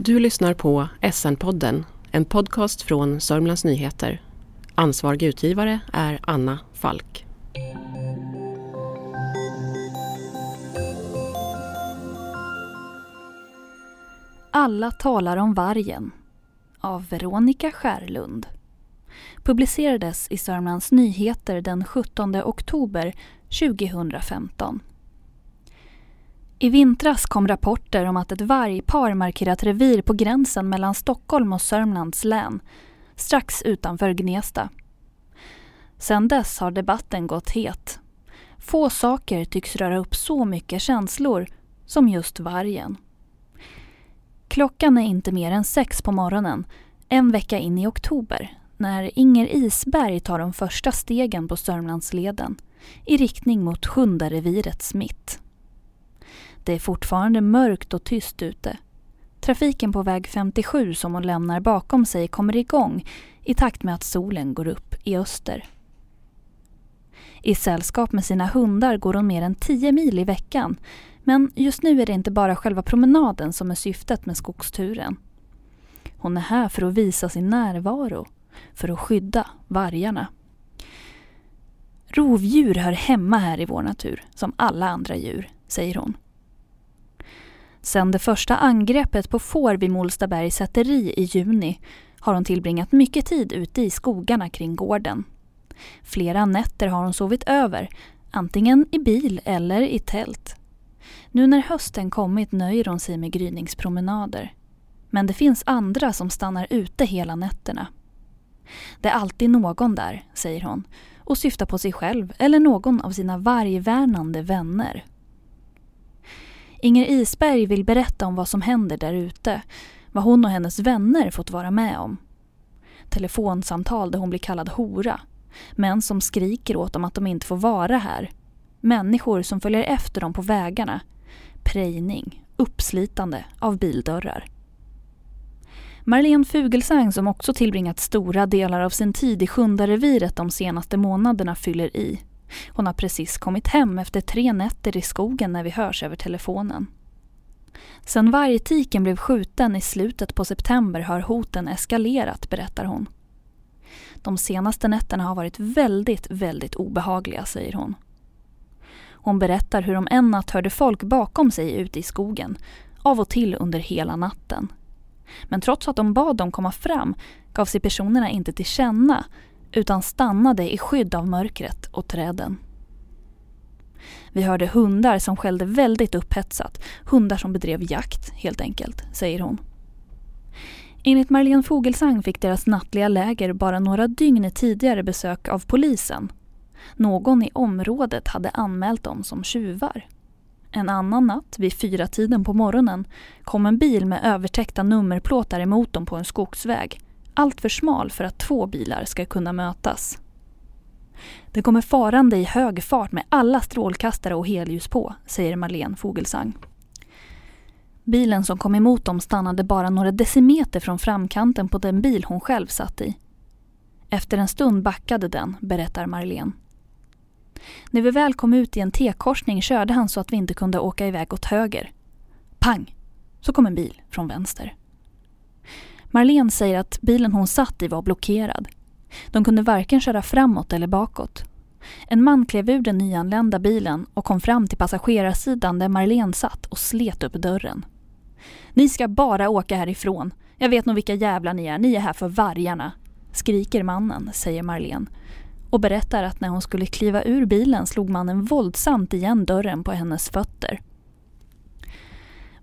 Du lyssnar på SN-podden, en podcast från Sörmlands Nyheter. Ansvarig utgivare är Anna Falk. Alla talar om vargen av Veronica Skärlund. Publicerades i Sörmlands Nyheter den 17 oktober 2015. I vintras kom rapporter om att ett vargpar markerat revir på gränsen mellan Stockholm och Sörmlands län, strax utanför Gnesta. Sedan dess har debatten gått het. Få saker tycks röra upp så mycket känslor som just vargen. Klockan är inte mer än sex på morgonen, en vecka in i oktober, när Inger Isberg tar de första stegen på Sörmlandsleden i riktning mot Sjundarevirets mitt. Det är fortfarande mörkt och tyst ute. Trafiken på väg 57 som hon lämnar bakom sig kommer igång i takt med att solen går upp i öster. I sällskap med sina hundar går hon mer än 10 mil i veckan men just nu är det inte bara själva promenaden som är syftet med skogsturen. Hon är här för att visa sin närvaro, för att skydda vargarna. Rovdjur hör hemma här i vår natur, som alla andra djur, säger hon. Sedan det första angreppet på får vid Molstabergs säteri i juni har hon tillbringat mycket tid ute i skogarna kring gården. Flera nätter har hon sovit över, antingen i bil eller i tält. Nu när hösten kommit nöjer hon sig med gryningspromenader. Men det finns andra som stannar ute hela nätterna. Det är alltid någon där, säger hon och syftar på sig själv eller någon av sina vargvärnande vänner. Inger Isberg vill berätta om vad som händer där ute, vad hon och hennes vänner fått vara med om. Telefonsamtal där hon blir kallad hora, män som skriker åt dem att de inte får vara här, människor som följer efter dem på vägarna, prejning, uppslitande av bildörrar. Marlene Fugelsang som också tillbringat stora delar av sin tid i Sjundareviret de senaste månaderna fyller i. Hon har precis kommit hem efter tre nätter i skogen när vi hörs över telefonen. Sen vargtiken blev skjuten i slutet på september har hoten eskalerat, berättar hon. De senaste nätterna har varit väldigt, väldigt obehagliga, säger hon. Hon berättar hur de en natt hörde folk bakom sig ute i skogen, av och till under hela natten. Men trots att de bad dem komma fram gav sig personerna inte till känna utan stannade i skydd av mörkret och träden. Vi hörde hundar som skällde väldigt upphetsat. Hundar som bedrev jakt, helt enkelt, säger hon. Enligt Marlene Fogelsang fick deras nattliga läger bara några dygn tidigare besök av polisen. Någon i området hade anmält dem som tjuvar. En annan natt, vid fyra tiden på morgonen, kom en bil med övertäckta nummerplåtar emot dem på en skogsväg alltför smal för att två bilar ska kunna mötas. Det kommer farande i hög fart med alla strålkastare och helljus på, säger Marlene Fogelsang. Bilen som kom emot dem stannade bara några decimeter från framkanten på den bil hon själv satt i. Efter en stund backade den, berättar Marlene. När vi väl kom ut i en T-korsning körde han så att vi inte kunde åka iväg åt höger. Pang! Så kom en bil från vänster. Marlene säger att bilen hon satt i var blockerad. De kunde varken köra framåt eller bakåt. En man klev ur den nyanlända bilen och kom fram till passagerarsidan där Marlene satt och slet upp dörren. Ni ska bara åka härifrån. Jag vet nog vilka jävlar ni är. Ni är här för vargarna. Skriker mannen, säger Marlene och berättar att när hon skulle kliva ur bilen slog mannen våldsamt igen dörren på hennes fötter.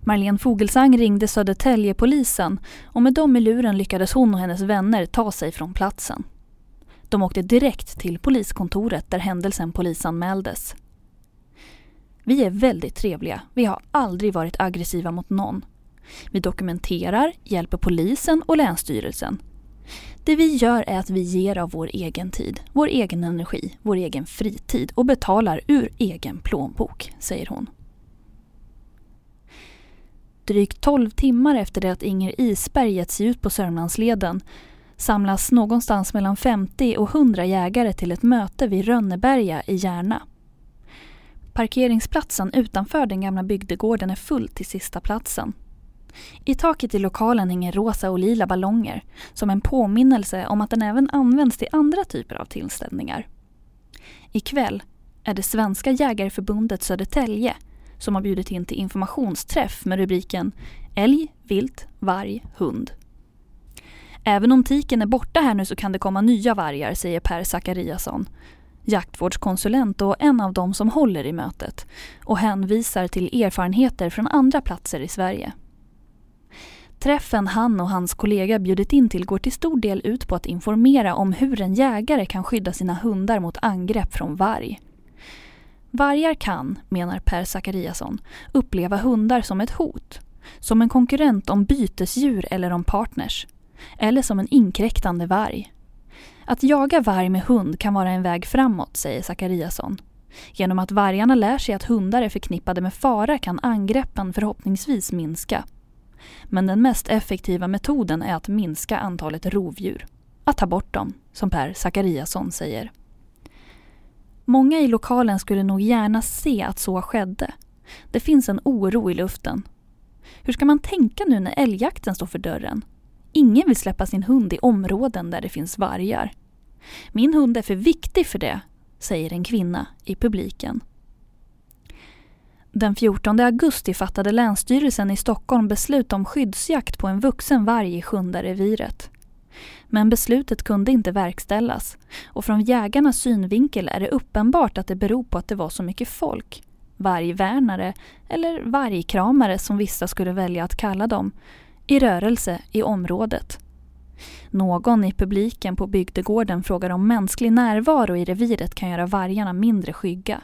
Marlene Fogelsang ringde Södertäljepolisen och med dem i luren lyckades hon och hennes vänner ta sig från platsen. De åkte direkt till poliskontoret där händelsen polisanmäldes. Vi är väldigt trevliga. Vi har aldrig varit aggressiva mot någon. Vi dokumenterar, hjälper polisen och Länsstyrelsen. Det vi gör är att vi ger av vår egen tid, vår egen energi, vår egen fritid och betalar ur egen plånbok, säger hon. Drygt 12 timmar efter det att Inger Isberg gett sig ut på Sörmlandsleden samlas någonstans mellan 50 och 100 jägare till ett möte vid Rönneberga i Järna. Parkeringsplatsen utanför den gamla bygdegården är full till sista platsen. I taket i lokalen hänger rosa och lila ballonger som en påminnelse om att den även används till andra typer av tillställningar. Ikväll är det Svenska Jägareförbundet Södertälje som har bjudit in till informationsträff med rubriken Älg, vilt, varg, hund. Även om tiken är borta här nu så kan det komma nya vargar, säger Per Zachariasson, jaktvårdskonsulent och en av dem som håller i mötet och hänvisar till erfarenheter från andra platser i Sverige. Träffen han och hans kollega bjudit in till går till stor del ut på att informera om hur en jägare kan skydda sina hundar mot angrepp från varg. Vargar kan, menar Per Zachariasson, uppleva hundar som ett hot. Som en konkurrent om bytesdjur eller om partners. Eller som en inkräktande varg. Att jaga varg med hund kan vara en väg framåt, säger Zachariasson. Genom att vargarna lär sig att hundar är förknippade med fara kan angreppen förhoppningsvis minska. Men den mest effektiva metoden är att minska antalet rovdjur. Att ta bort dem, som Per Zachariasson säger. Många i lokalen skulle nog gärna se att så skedde. Det finns en oro i luften. Hur ska man tänka nu när älgjakten står för dörren? Ingen vill släppa sin hund i områden där det finns vargar. Min hund är för viktig för det, säger en kvinna i publiken. Den 14 augusti fattade Länsstyrelsen i Stockholm beslut om skyddsjakt på en vuxen varg i Sjundareviret. Men beslutet kunde inte verkställas och från jägarnas synvinkel är det uppenbart att det beror på att det var så mycket folk. Vargvärnare, eller vargkramare som vissa skulle välja att kalla dem, i rörelse i området. Någon i publiken på bygdegården frågar om mänsklig närvaro i reviret kan göra vargarna mindre skygga.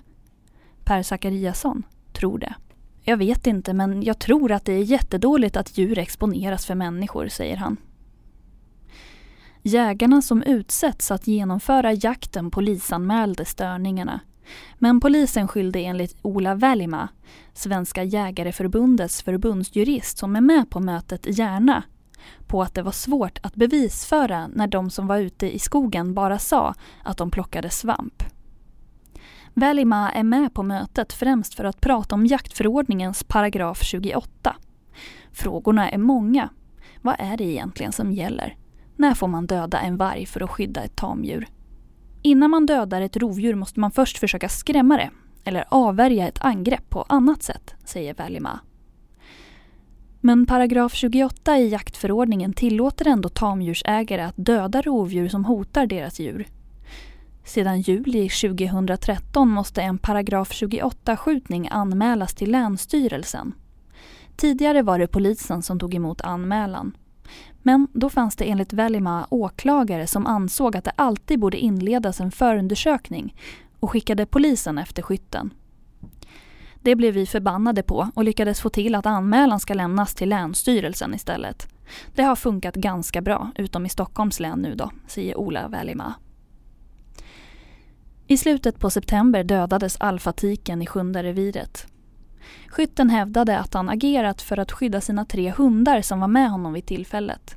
Per Zachariasson tror det. Jag vet inte men jag tror att det är jättedåligt att djur exponeras för människor, säger han. Jägarna som utsätts att genomföra jakten polisanmälde störningarna. Men polisen skyllde enligt Ola Välima, Svenska jägareförbundets förbundsjurist som är med på mötet i Järna, på att det var svårt att bevisföra när de som var ute i skogen bara sa att de plockade svamp. Välima är med på mötet främst för att prata om jaktförordningens paragraf 28. Frågorna är många. Vad är det egentligen som gäller? När får man döda en varg för att skydda ett tamdjur? Innan man dödar ett rovdjur måste man först försöka skrämma det eller avvärja ett angrepp på annat sätt, säger Välima. Men paragraf 28 i jaktförordningen tillåter ändå tamdjursägare att döda rovdjur som hotar deras djur. Sedan juli 2013 måste en paragraf 28-skjutning anmälas till Länsstyrelsen. Tidigare var det polisen som tog emot anmälan. Men då fanns det enligt Välima åklagare som ansåg att det alltid borde inledas en förundersökning och skickade polisen efter skytten. Det blev vi förbannade på och lyckades få till att anmälan ska lämnas till Länsstyrelsen istället. Det har funkat ganska bra, utom i Stockholms län nu då, säger Ola Välima. I slutet på september dödades alfatiken i sjunde reviret. Skytten hävdade att han agerat för att skydda sina tre hundar som var med honom vid tillfället.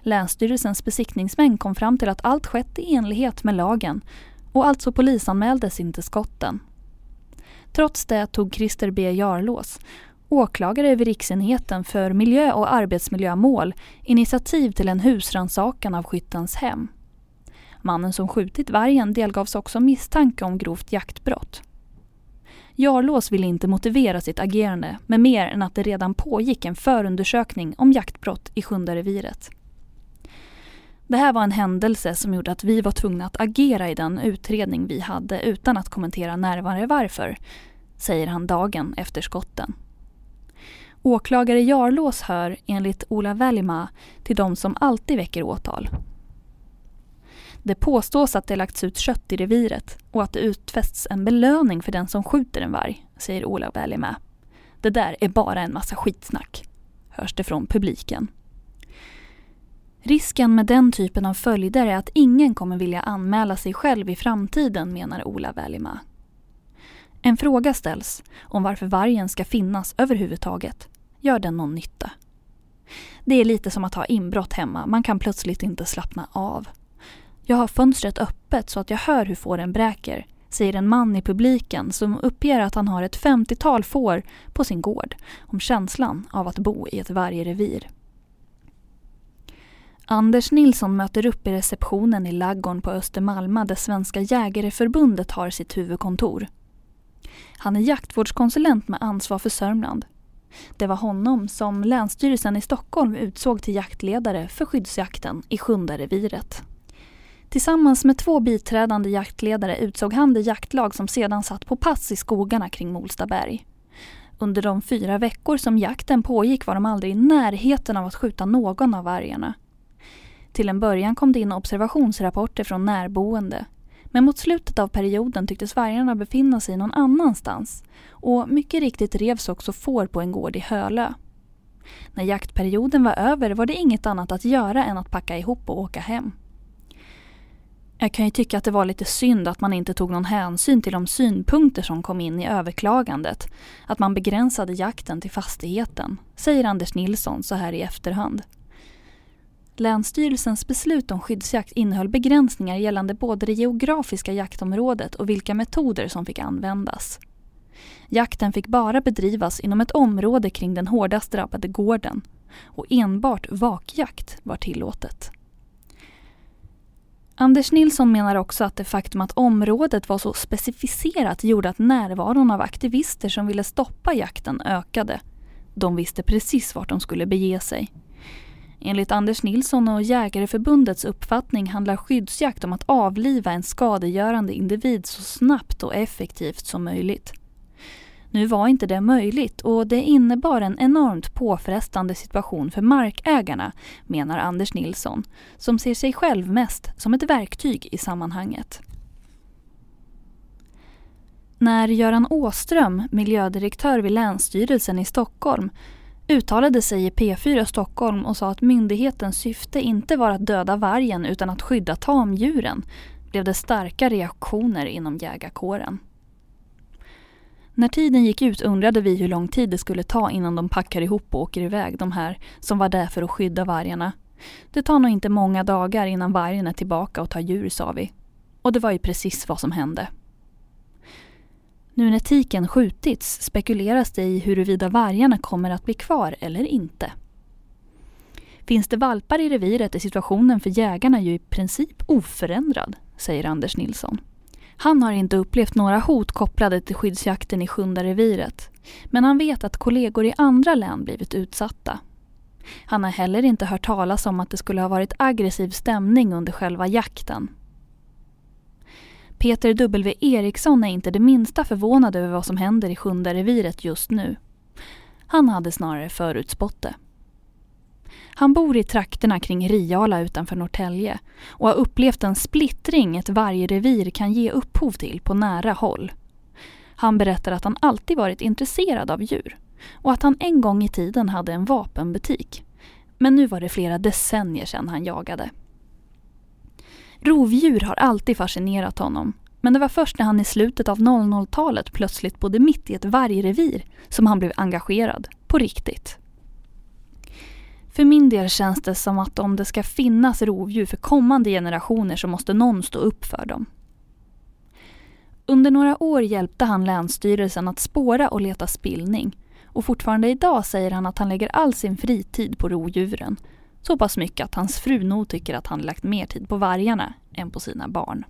Länsstyrelsens besiktningsmän kom fram till att allt skett i enlighet med lagen och alltså polisanmäldes inte skotten. Trots det tog Christer B Jarlås, åklagare vid Riksenheten för miljö och arbetsmiljömål, initiativ till en husrannsakan av skyttens hem. Mannen som skjutit vargen delgavs också misstanke om grovt jaktbrott. Jarlås ville inte motivera sitt agerande med mer än att det redan pågick en förundersökning om jaktbrott i Sjunde reviret. Det här var en händelse som gjorde att vi var tvungna att agera i den utredning vi hade utan att kommentera närmare varför, säger han dagen efter skotten. Åklagare Jarlås hör, enligt Ola Välima, till de som alltid väcker åtal. Det påstås att det lagts ut kött i reviret och att det utfästs en belöning för den som skjuter en varg, säger Ola Välima. Det där är bara en massa skitsnack, hörs det från publiken. Risken med den typen av följder är att ingen kommer vilja anmäla sig själv i framtiden, menar Ola Välima. En fråga ställs om varför vargen ska finnas överhuvudtaget. Gör den någon nytta? Det är lite som att ha inbrott hemma, man kan plötsligt inte slappna av. Jag har fönstret öppet så att jag hör hur fåren bräker, säger en man i publiken som uppger att han har ett 50-tal får på sin gård om känslan av att bo i ett vargrevir. Anders Nilsson möter upp i receptionen i laggorn på Östermalma där Svenska jägareförbundet har sitt huvudkontor. Han är jaktvårdskonsulent med ansvar för Sörmland. Det var honom som Länsstyrelsen i Stockholm utsåg till jaktledare för skyddsjakten i Sjundareviret. Tillsammans med två biträdande jaktledare utsåg han det jaktlag som sedan satt på pass i skogarna kring Molstaberg. Under de fyra veckor som jakten pågick var de aldrig i närheten av att skjuta någon av vargarna. Till en början kom det in observationsrapporter från närboende. Men mot slutet av perioden tycktes vargarna befinna sig någon annanstans och mycket riktigt revs också får på en gård i Hölö. När jaktperioden var över var det inget annat att göra än att packa ihop och åka hem. Jag kan ju tycka att det var lite synd att man inte tog någon hänsyn till de synpunkter som kom in i överklagandet. Att man begränsade jakten till fastigheten, säger Anders Nilsson så här i efterhand. Länsstyrelsens beslut om skyddsjakt innehöll begränsningar gällande både det geografiska jaktområdet och vilka metoder som fick användas. Jakten fick bara bedrivas inom ett område kring den hårdast drabbade gården och enbart vakjakt var tillåtet. Anders Nilsson menar också att det faktum att området var så specificerat gjorde att närvaron av aktivister som ville stoppa jakten ökade. De visste precis vart de skulle bege sig. Enligt Anders Nilsson och Jägareförbundets uppfattning handlar skyddsjakt om att avliva en skadegörande individ så snabbt och effektivt som möjligt. Nu var inte det möjligt och det innebar en enormt påfrestande situation för markägarna, menar Anders Nilsson, som ser sig själv mest som ett verktyg i sammanhanget. När Göran Åström, miljödirektör vid Länsstyrelsen i Stockholm, uttalade sig i P4 Stockholm och sa att myndighetens syfte inte var att döda vargen utan att skydda tamdjuren blev det starka reaktioner inom jägarkåren. När tiden gick ut undrade vi hur lång tid det skulle ta innan de packar ihop och åker iväg, de här som var där för att skydda vargarna. Det tar nog inte många dagar innan vargen är tillbaka och tar djur, sa vi. Och det var ju precis vad som hände. Nu när tiken skjutits spekuleras det i huruvida vargarna kommer att bli kvar eller inte. Finns det valpar i reviret är situationen för jägarna ju i princip oförändrad, säger Anders Nilsson. Han har inte upplevt några hot kopplade till skyddsjakten i Sjunde reviret. Men han vet att kollegor i andra län blivit utsatta. Han har heller inte hört talas om att det skulle ha varit aggressiv stämning under själva jakten. Peter W Eriksson är inte det minsta förvånad över vad som händer i Sjunde reviret just nu. Han hade snarare förutspått det. Han bor i trakterna kring Riala utanför Norrtälje och har upplevt en splittring ett vargrevir kan ge upphov till på nära håll. Han berättar att han alltid varit intresserad av djur och att han en gång i tiden hade en vapenbutik. Men nu var det flera decennier sedan han jagade. Rovdjur har alltid fascinerat honom men det var först när han i slutet av 00-talet plötsligt bodde mitt i ett vargrevir som han blev engagerad, på riktigt. För min del känns det som att om det ska finnas rovdjur för kommande generationer så måste någon stå upp för dem. Under några år hjälpte han Länsstyrelsen att spåra och leta spillning och fortfarande idag säger han att han lägger all sin fritid på rovdjuren. Så pass mycket att hans fru nog tycker att han lagt mer tid på vargarna än på sina barn.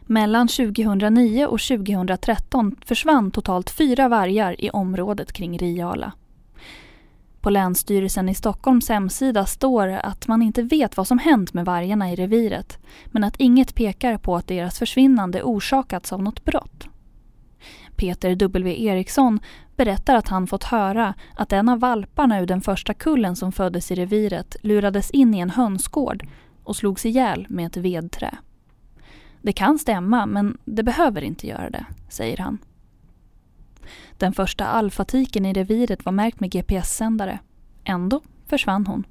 Mellan 2009 och 2013 försvann totalt fyra vargar i området kring Riala. På Länsstyrelsen i Stockholms hemsida står att man inte vet vad som hänt med vargarna i reviret men att inget pekar på att deras försvinnande orsakats av något brott. Peter W Eriksson berättar att han fått höra att en av valparna ur den första kullen som föddes i reviret lurades in i en hönsgård och slogs ihjäl med ett vedträ. Det kan stämma, men det behöver inte göra det, säger han. Den första alfatiken i reviret var märkt med GPS-sändare. Ändå försvann hon.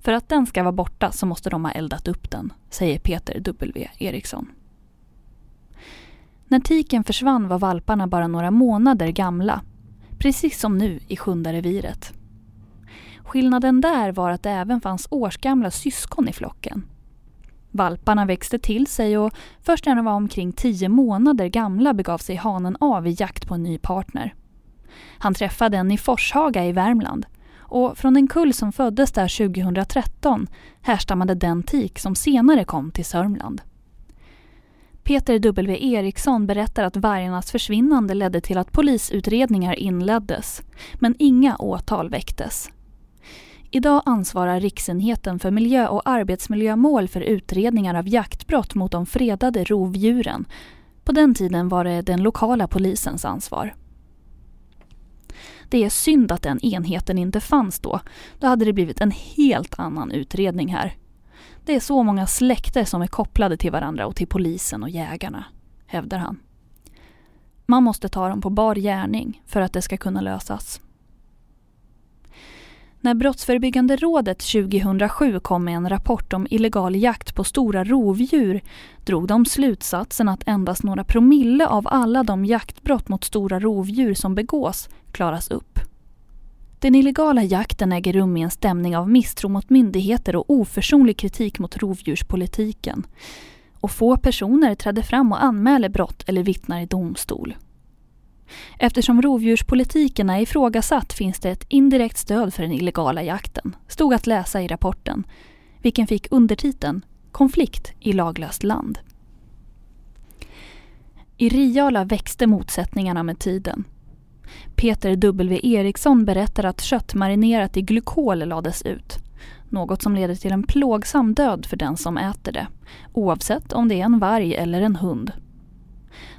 För att den ska vara borta så måste de ha eldat upp den, säger Peter W Eriksson. När tiken försvann var valparna bara några månader gamla. Precis som nu i Sjunde reviret. Skillnaden där var att det även fanns årsgamla syskon i flocken. Valparna växte till sig och först när de var omkring tio månader gamla begav sig hanen av i jakt på en ny partner. Han träffade en i Forshaga i Värmland och från en kull som föddes där 2013 härstammade den tik som senare kom till Sörmland. Peter W Eriksson berättar att vargarnas försvinnande ledde till att polisutredningar inleddes, men inga åtal väcktes. Idag ansvarar Riksenheten för miljö och arbetsmiljömål för utredningar av jaktbrott mot de fredade rovdjuren. På den tiden var det den lokala polisens ansvar. Det är synd att den enheten inte fanns då. Då hade det blivit en helt annan utredning här. Det är så många släkter som är kopplade till varandra och till polisen och jägarna, hävdar han. Man måste ta dem på bar gärning för att det ska kunna lösas. När Brottsförebyggande rådet 2007 kom med en rapport om illegal jakt på stora rovdjur drog de slutsatsen att endast några promille av alla de jaktbrott mot stora rovdjur som begås klaras upp. Den illegala jakten äger rum i en stämning av misstro mot myndigheter och oförsonlig kritik mot rovdjurspolitiken. Och få personer träder fram och anmäler brott eller vittnar i domstol. Eftersom rovdjurspolitiken är ifrågasatt finns det ett indirekt stöd för den illegala jakten, stod att läsa i rapporten, vilken fick undertiteln Konflikt i laglöst land. I Riala växte motsättningarna med tiden. Peter W Eriksson berättar att kött marinerat i glykol lades ut. Något som leder till en plågsam död för den som äter det, oavsett om det är en varg eller en hund.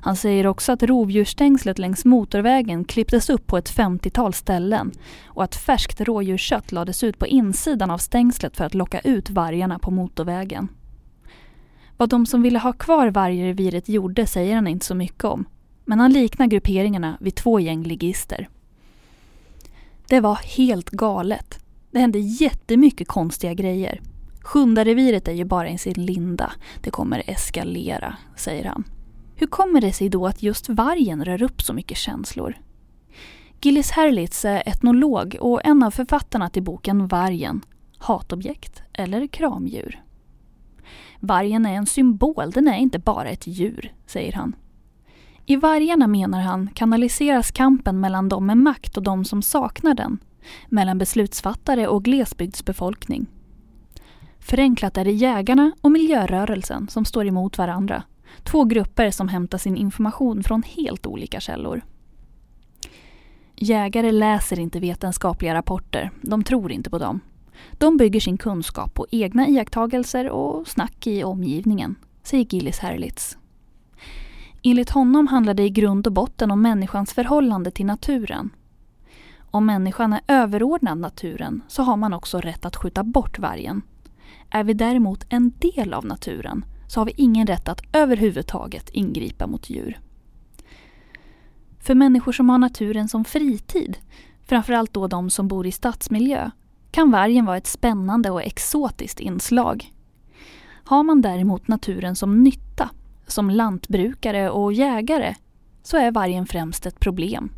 Han säger också att rovdjursstängslet längs motorvägen klipptes upp på ett 50-tal ställen och att färskt rådjurskött lades ut på insidan av stängslet för att locka ut vargarna på motorvägen. Vad de som ville ha kvar vargreviret gjorde säger han inte så mycket om. Men han liknar grupperingarna vid två gäng ligister. Det var helt galet. Det hände jättemycket konstiga grejer. Sjundareviret är ju bara i sin linda. Det kommer eskalera, säger han. Hur kommer det sig då att just vargen rör upp så mycket känslor? Gillis Herlitz är etnolog och en av författarna till boken Vargen, hatobjekt eller kramdjur. Vargen är en symbol, den är inte bara ett djur, säger han. I vargarna, menar han, kanaliseras kampen mellan de med makt och de som saknar den. Mellan beslutsfattare och glesbygdsbefolkning. Förenklat är det jägarna och miljörörelsen som står emot varandra Två grupper som hämtar sin information från helt olika källor. Jägare läser inte vetenskapliga rapporter, de tror inte på dem. De bygger sin kunskap på egna iakttagelser och snack i omgivningen, säger Gillis Herlitz. Enligt honom handlar det i grund och botten om människans förhållande till naturen. Om människan är överordnad naturen så har man också rätt att skjuta bort vargen. Är vi däremot en del av naturen så har vi ingen rätt att överhuvudtaget ingripa mot djur. För människor som har naturen som fritid, framförallt då de som bor i stadsmiljö, kan vargen vara ett spännande och exotiskt inslag. Har man däremot naturen som nytta, som lantbrukare och jägare, så är vargen främst ett problem.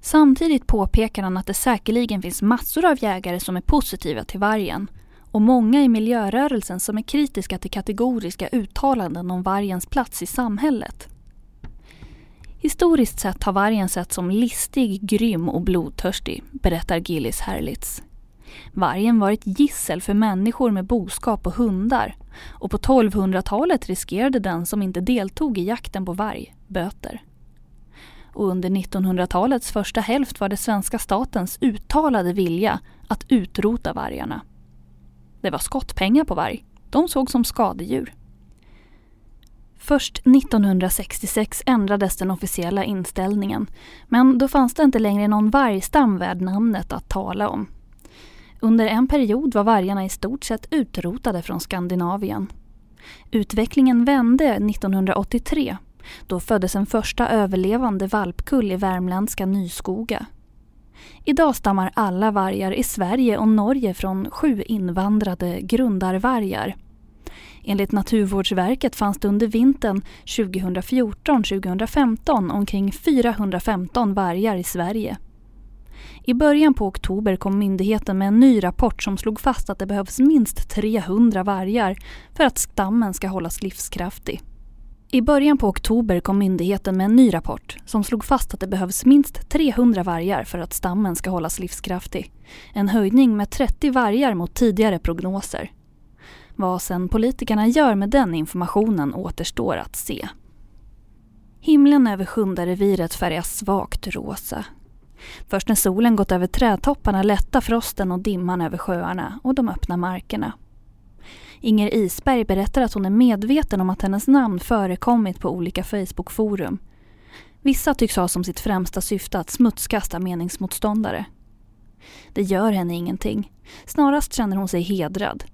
Samtidigt påpekar han att det säkerligen finns massor av jägare som är positiva till vargen och många i miljörörelsen som är kritiska till kategoriska uttalanden om vargens plats i samhället. Historiskt sett har vargen sett som listig, grym och blodtörstig, berättar Gillis Herlitz. Vargen var ett gissel för människor med boskap och hundar och på 1200-talet riskerade den som inte deltog i jakten på varg böter. Och under 1900-talets första hälft var det svenska statens uttalade vilja att utrota vargarna. Det var skottpengar på varg. De såg som skadedjur. Först 1966 ändrades den officiella inställningen. Men då fanns det inte längre någon vargstam värd namnet att tala om. Under en period var vargarna i stort sett utrotade från Skandinavien. Utvecklingen vände 1983. Då föddes en första överlevande valpkull i värmländska Nyskoga. Idag stammar alla vargar i Sverige och Norge från sju invandrade grundarvargar. Enligt Naturvårdsverket fanns det under vintern 2014-2015 omkring 415 vargar i Sverige. I början på oktober kom myndigheten med en ny rapport som slog fast att det behövs minst 300 vargar för att stammen ska hållas livskraftig. I början på oktober kom myndigheten med en ny rapport som slog fast att det behövs minst 300 vargar för att stammen ska hållas livskraftig. En höjning med 30 vargar mot tidigare prognoser. Vad sen politikerna gör med den informationen återstår att se. Himlen över Sjundareviret färgas svagt rosa. Först när solen gått över trädtopparna lättar frosten och dimman över sjöarna och de öppna markerna. Inger Isberg berättar att hon är medveten om att hennes namn förekommit på olika Facebookforum. Vissa tycks ha som sitt främsta syfte att smutskasta meningsmotståndare. Det gör henne ingenting. Snarast känner hon sig hedrad.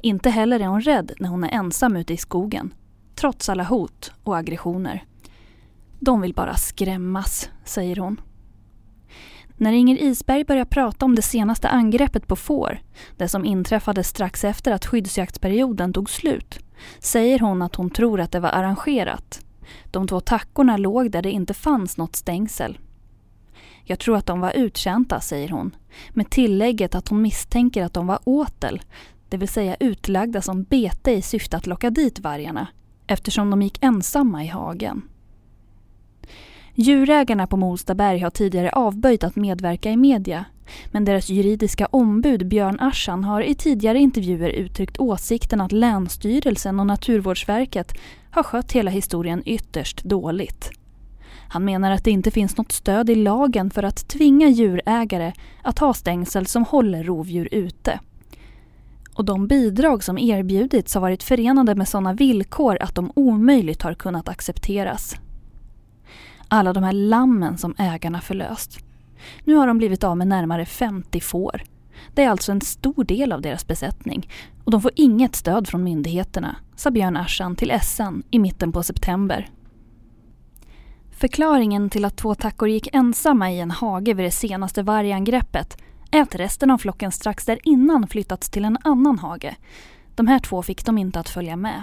Inte heller är hon rädd när hon är ensam ute i skogen. Trots alla hot och aggressioner. De vill bara skrämmas, säger hon. När Inger Isberg börjar prata om det senaste angreppet på får, det som inträffade strax efter att skyddsjaktsperioden tog slut, säger hon att hon tror att det var arrangerat. De två tackorna låg där det inte fanns något stängsel. Jag tror att de var uttjänta, säger hon, med tillägget att hon misstänker att de var åtel, det vill säga utlagda som bete i syfte att locka dit vargarna, eftersom de gick ensamma i hagen. Djurägarna på Molstaberg har tidigare avböjt att medverka i media. Men deras juridiska ombud Björn Aschan har i tidigare intervjuer uttryckt åsikten att Länsstyrelsen och Naturvårdsverket har skött hela historien ytterst dåligt. Han menar att det inte finns något stöd i lagen för att tvinga djurägare att ha stängsel som håller rovdjur ute. Och de bidrag som erbjudits har varit förenade med sådana villkor att de omöjligt har kunnat accepteras alla de här lammen som ägarna förlöst. Nu har de blivit av med närmare 50 får. Det är alltså en stor del av deras besättning och de får inget stöd från myndigheterna, sa Björn Aschan till SN i mitten på september. Förklaringen till att två tackor gick ensamma i en hage vid det senaste vargangreppet är att resten av flocken strax där innan flyttats till en annan hage. De här två fick de inte att följa med.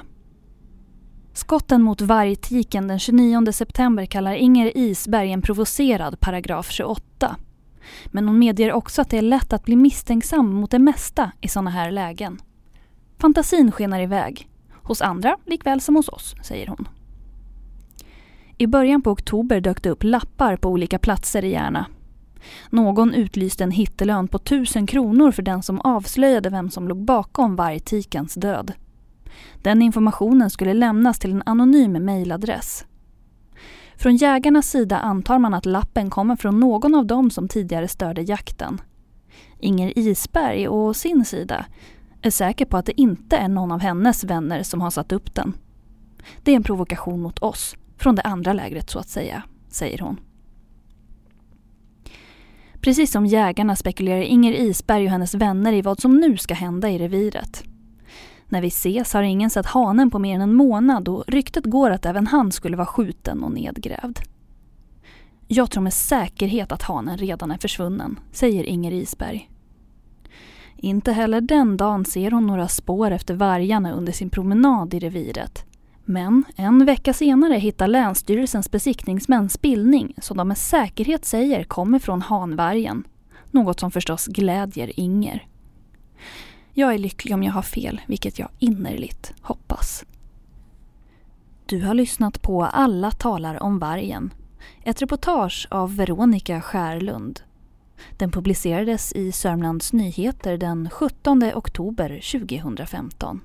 Skotten mot vargtiken den 29 september kallar Inger Isberg en provocerad paragraf 28. Men hon medger också att det är lätt att bli misstänksam mot det mesta i sådana här lägen. Fantasin skenar iväg. Hos andra likväl som hos oss, säger hon. I början på oktober dök det upp lappar på olika platser i Järna. Någon utlyste en hittelön på 1000 kronor för den som avslöjade vem som låg bakom vargtikens död. Den informationen skulle lämnas till en anonym mejladress. Från jägarnas sida antar man att lappen kommer från någon av dem som tidigare störde jakten. Inger Isberg å sin sida är säker på att det inte är någon av hennes vänner som har satt upp den. Det är en provokation mot oss, från det andra lägret så att säga, säger hon. Precis som jägarna spekulerar Inger Isberg och hennes vänner i vad som nu ska hända i reviret. När vi ses har ingen sett hanen på mer än en månad och ryktet går att även han skulle vara skjuten och nedgrävd. Jag tror med säkerhet att hanen redan är försvunnen, säger Inger Isberg. Inte heller den dagen ser hon några spår efter vargarna under sin promenad i reviret. Men en vecka senare hittar Länsstyrelsens besiktningsmän spillning som de med säkerhet säger kommer från hanvargen. Något som förstås glädjer Inger. Jag är lycklig om jag har fel, vilket jag innerligt hoppas. Du har lyssnat på Alla talar om vargen. Ett reportage av Veronica Skärlund. Den publicerades i Sörmlands Nyheter den 17 oktober 2015.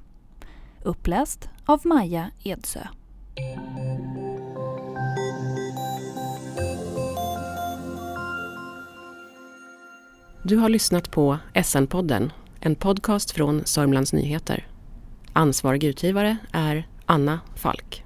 Uppläst av Maja Edsö. Du har lyssnat på SN-podden en podcast från Sörmlands Nyheter. Ansvarig utgivare är Anna Falk.